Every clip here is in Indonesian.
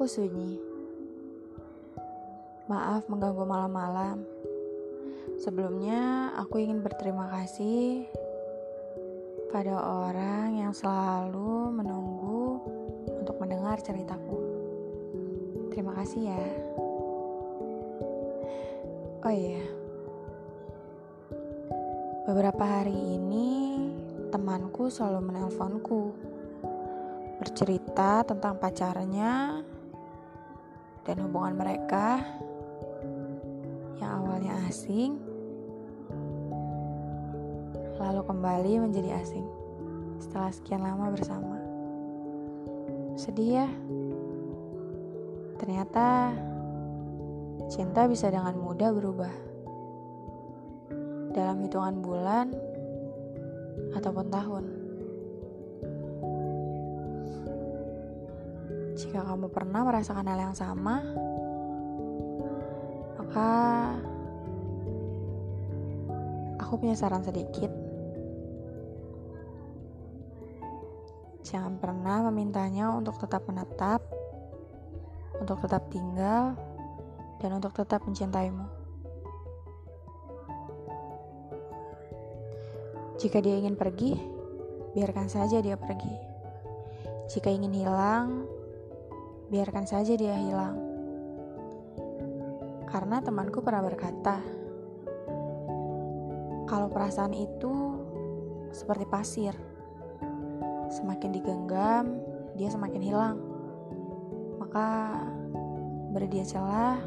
Aku sunyi. Maaf mengganggu malam-malam. Sebelumnya, aku ingin berterima kasih pada orang yang selalu menunggu untuk mendengar ceritaku. Terima kasih ya. Oh iya, beberapa hari ini temanku selalu menelponku bercerita tentang pacarnya dan hubungan mereka yang awalnya asing lalu kembali menjadi asing setelah sekian lama bersama. Sedih ya? Ternyata cinta bisa dengan mudah berubah. Dalam hitungan bulan ataupun tahun. Jika kamu pernah merasakan hal yang sama, maka aku punya saran sedikit. Jangan pernah memintanya untuk tetap menetap, untuk tetap tinggal, dan untuk tetap mencintaimu. Jika dia ingin pergi, biarkan saja dia pergi. Jika ingin hilang, biarkan saja dia hilang. Karena temanku pernah berkata, kalau perasaan itu seperti pasir, semakin digenggam, dia semakin hilang. Maka beri dia celah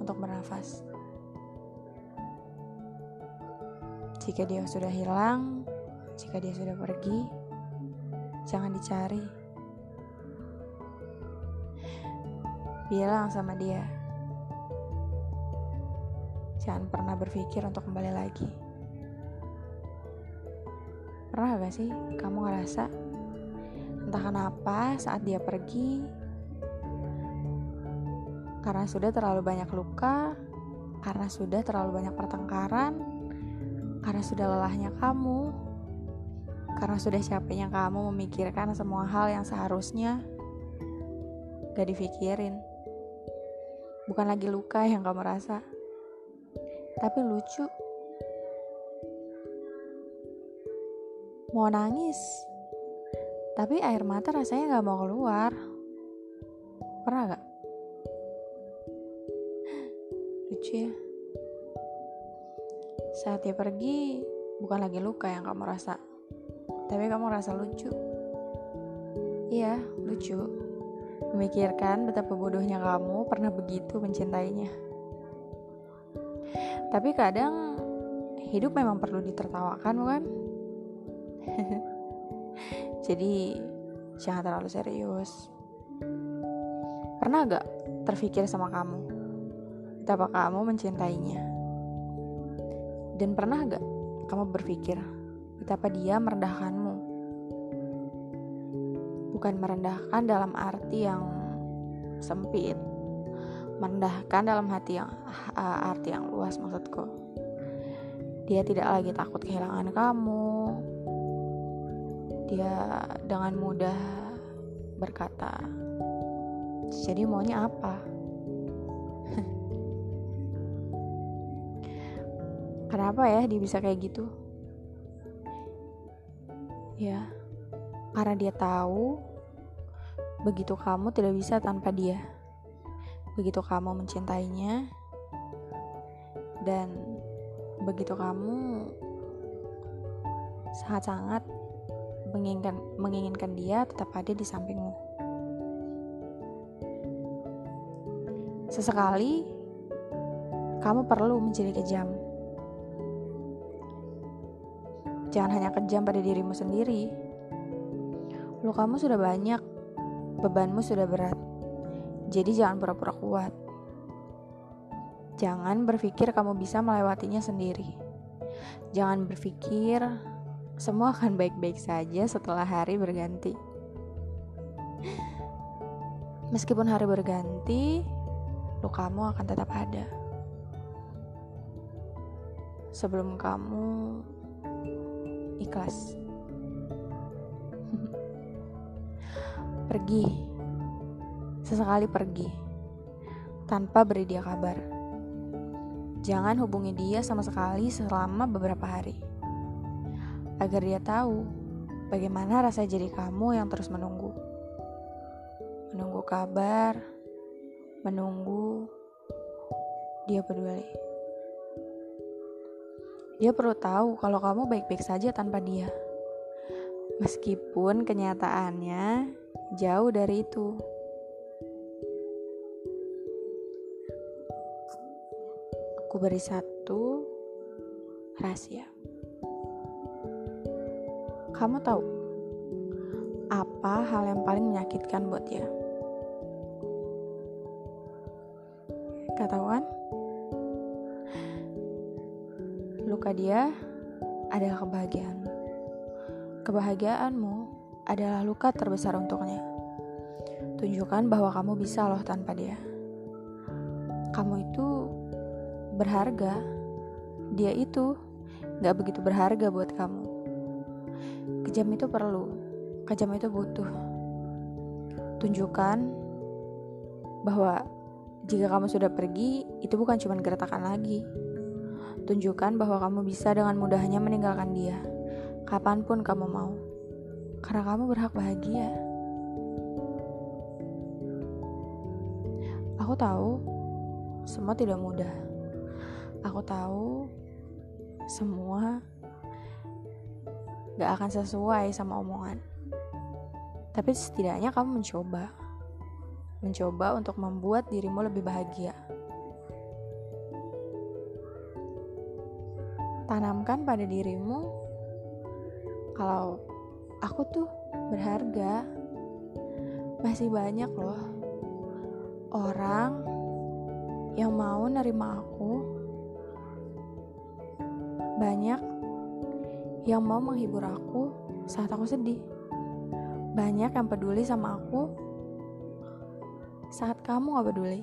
untuk bernafas. Jika dia sudah hilang, jika dia sudah pergi, jangan dicari. Bilang sama dia, jangan pernah berpikir untuk kembali lagi. Pernah gak sih kamu ngerasa entah kenapa saat dia pergi karena sudah terlalu banyak luka, karena sudah terlalu banyak pertengkaran, karena sudah lelahnya kamu, karena sudah capeknya kamu memikirkan semua hal yang seharusnya gak dipikirin. Bukan lagi luka yang kamu rasa, tapi lucu. Mau nangis, tapi air mata rasanya gak mau keluar. Pernah gak? Lucu ya. Saat dia pergi, bukan lagi luka yang kamu rasa, tapi kamu rasa lucu. Iya, lucu. Memikirkan betapa bodohnya kamu pernah begitu mencintainya. Tapi kadang hidup memang perlu ditertawakan, bukan? Jadi jangan terlalu serius. Pernah gak terpikir sama kamu? Betapa kamu mencintainya? Dan pernah gak kamu berpikir betapa dia merendahkanmu? Bukan merendahkan dalam arti yang sempit, merendahkan dalam hati yang uh, arti yang luas maksudku. Dia tidak lagi takut kehilangan kamu, dia dengan mudah berkata, "Jadi maunya apa?" Kenapa ya dia bisa kayak gitu? Ya, karena dia tahu begitu kamu tidak bisa tanpa dia. Begitu kamu mencintainya dan begitu kamu sangat-sangat menginginkan menginginkan dia tetap ada di sampingmu. Sesekali kamu perlu menjadi kejam. Jangan hanya kejam pada dirimu sendiri. Lukamu sudah banyak, bebanmu sudah berat. Jadi jangan pura-pura kuat. Jangan berpikir kamu bisa melewatinya sendiri. Jangan berpikir semua akan baik-baik saja setelah hari berganti. Meskipun hari berganti, lukamu akan tetap ada. Sebelum kamu ikhlas. Sesekali pergi tanpa beri dia kabar. Jangan hubungi dia sama sekali selama beberapa hari. Agar dia tahu bagaimana rasa jadi kamu yang terus menunggu. Menunggu kabar, menunggu dia peduli. Dia perlu tahu kalau kamu baik-baik saja tanpa dia. Meskipun kenyataannya jauh dari itu. Aku beri satu rahasia. Kamu tahu apa hal yang paling menyakitkan buat dia? Ketahuan? Luka dia adalah kebahagiaanmu. Kebahagiaanmu adalah luka terbesar untuknya. Tunjukkan bahwa kamu bisa loh tanpa dia. Kamu itu berharga, dia itu gak begitu berharga buat kamu. Kejam itu perlu, kejam itu butuh. Tunjukkan bahwa jika kamu sudah pergi, itu bukan cuma gertakan lagi. Tunjukkan bahwa kamu bisa dengan mudahnya meninggalkan dia, kapan pun kamu mau. Karena kamu berhak bahagia. Aku tahu semua tidak mudah Aku tahu semua gak akan sesuai sama omongan. Tapi setidaknya kamu mencoba. Mencoba untuk membuat dirimu lebih bahagia. Tanamkan pada dirimu kalau aku tuh berharga. Masih banyak loh orang yang mau nerima aku banyak yang mau menghibur aku saat aku sedih. Banyak yang peduli sama aku saat kamu gak peduli.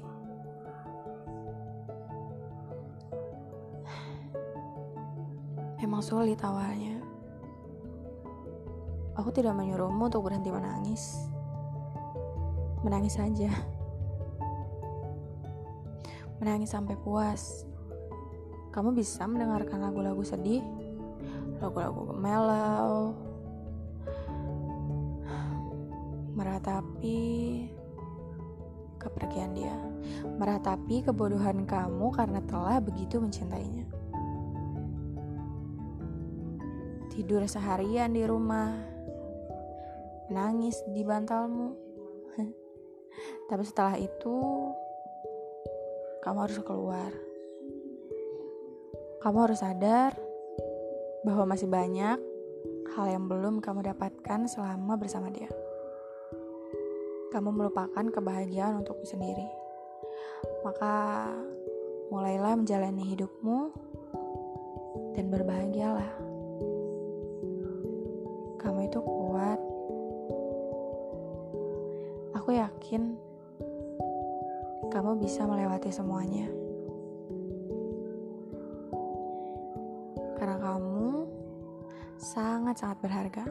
Memang sulit awalnya. Aku tidak menyuruhmu untuk berhenti menangis. Menangis saja. Menangis sampai puas kamu bisa mendengarkan lagu-lagu sedih, lagu-lagu melau, meratapi kepergian dia, meratapi kebodohan kamu karena telah begitu mencintainya. Tidur seharian di rumah, menangis di bantalmu. Tapi setelah itu, kamu harus keluar kamu harus sadar bahwa masih banyak hal yang belum kamu dapatkan selama bersama dia. Kamu melupakan kebahagiaan untukmu sendiri. Maka mulailah menjalani hidupmu dan berbahagialah. Kamu bisa melewati semuanya. sangat-sangat berharga.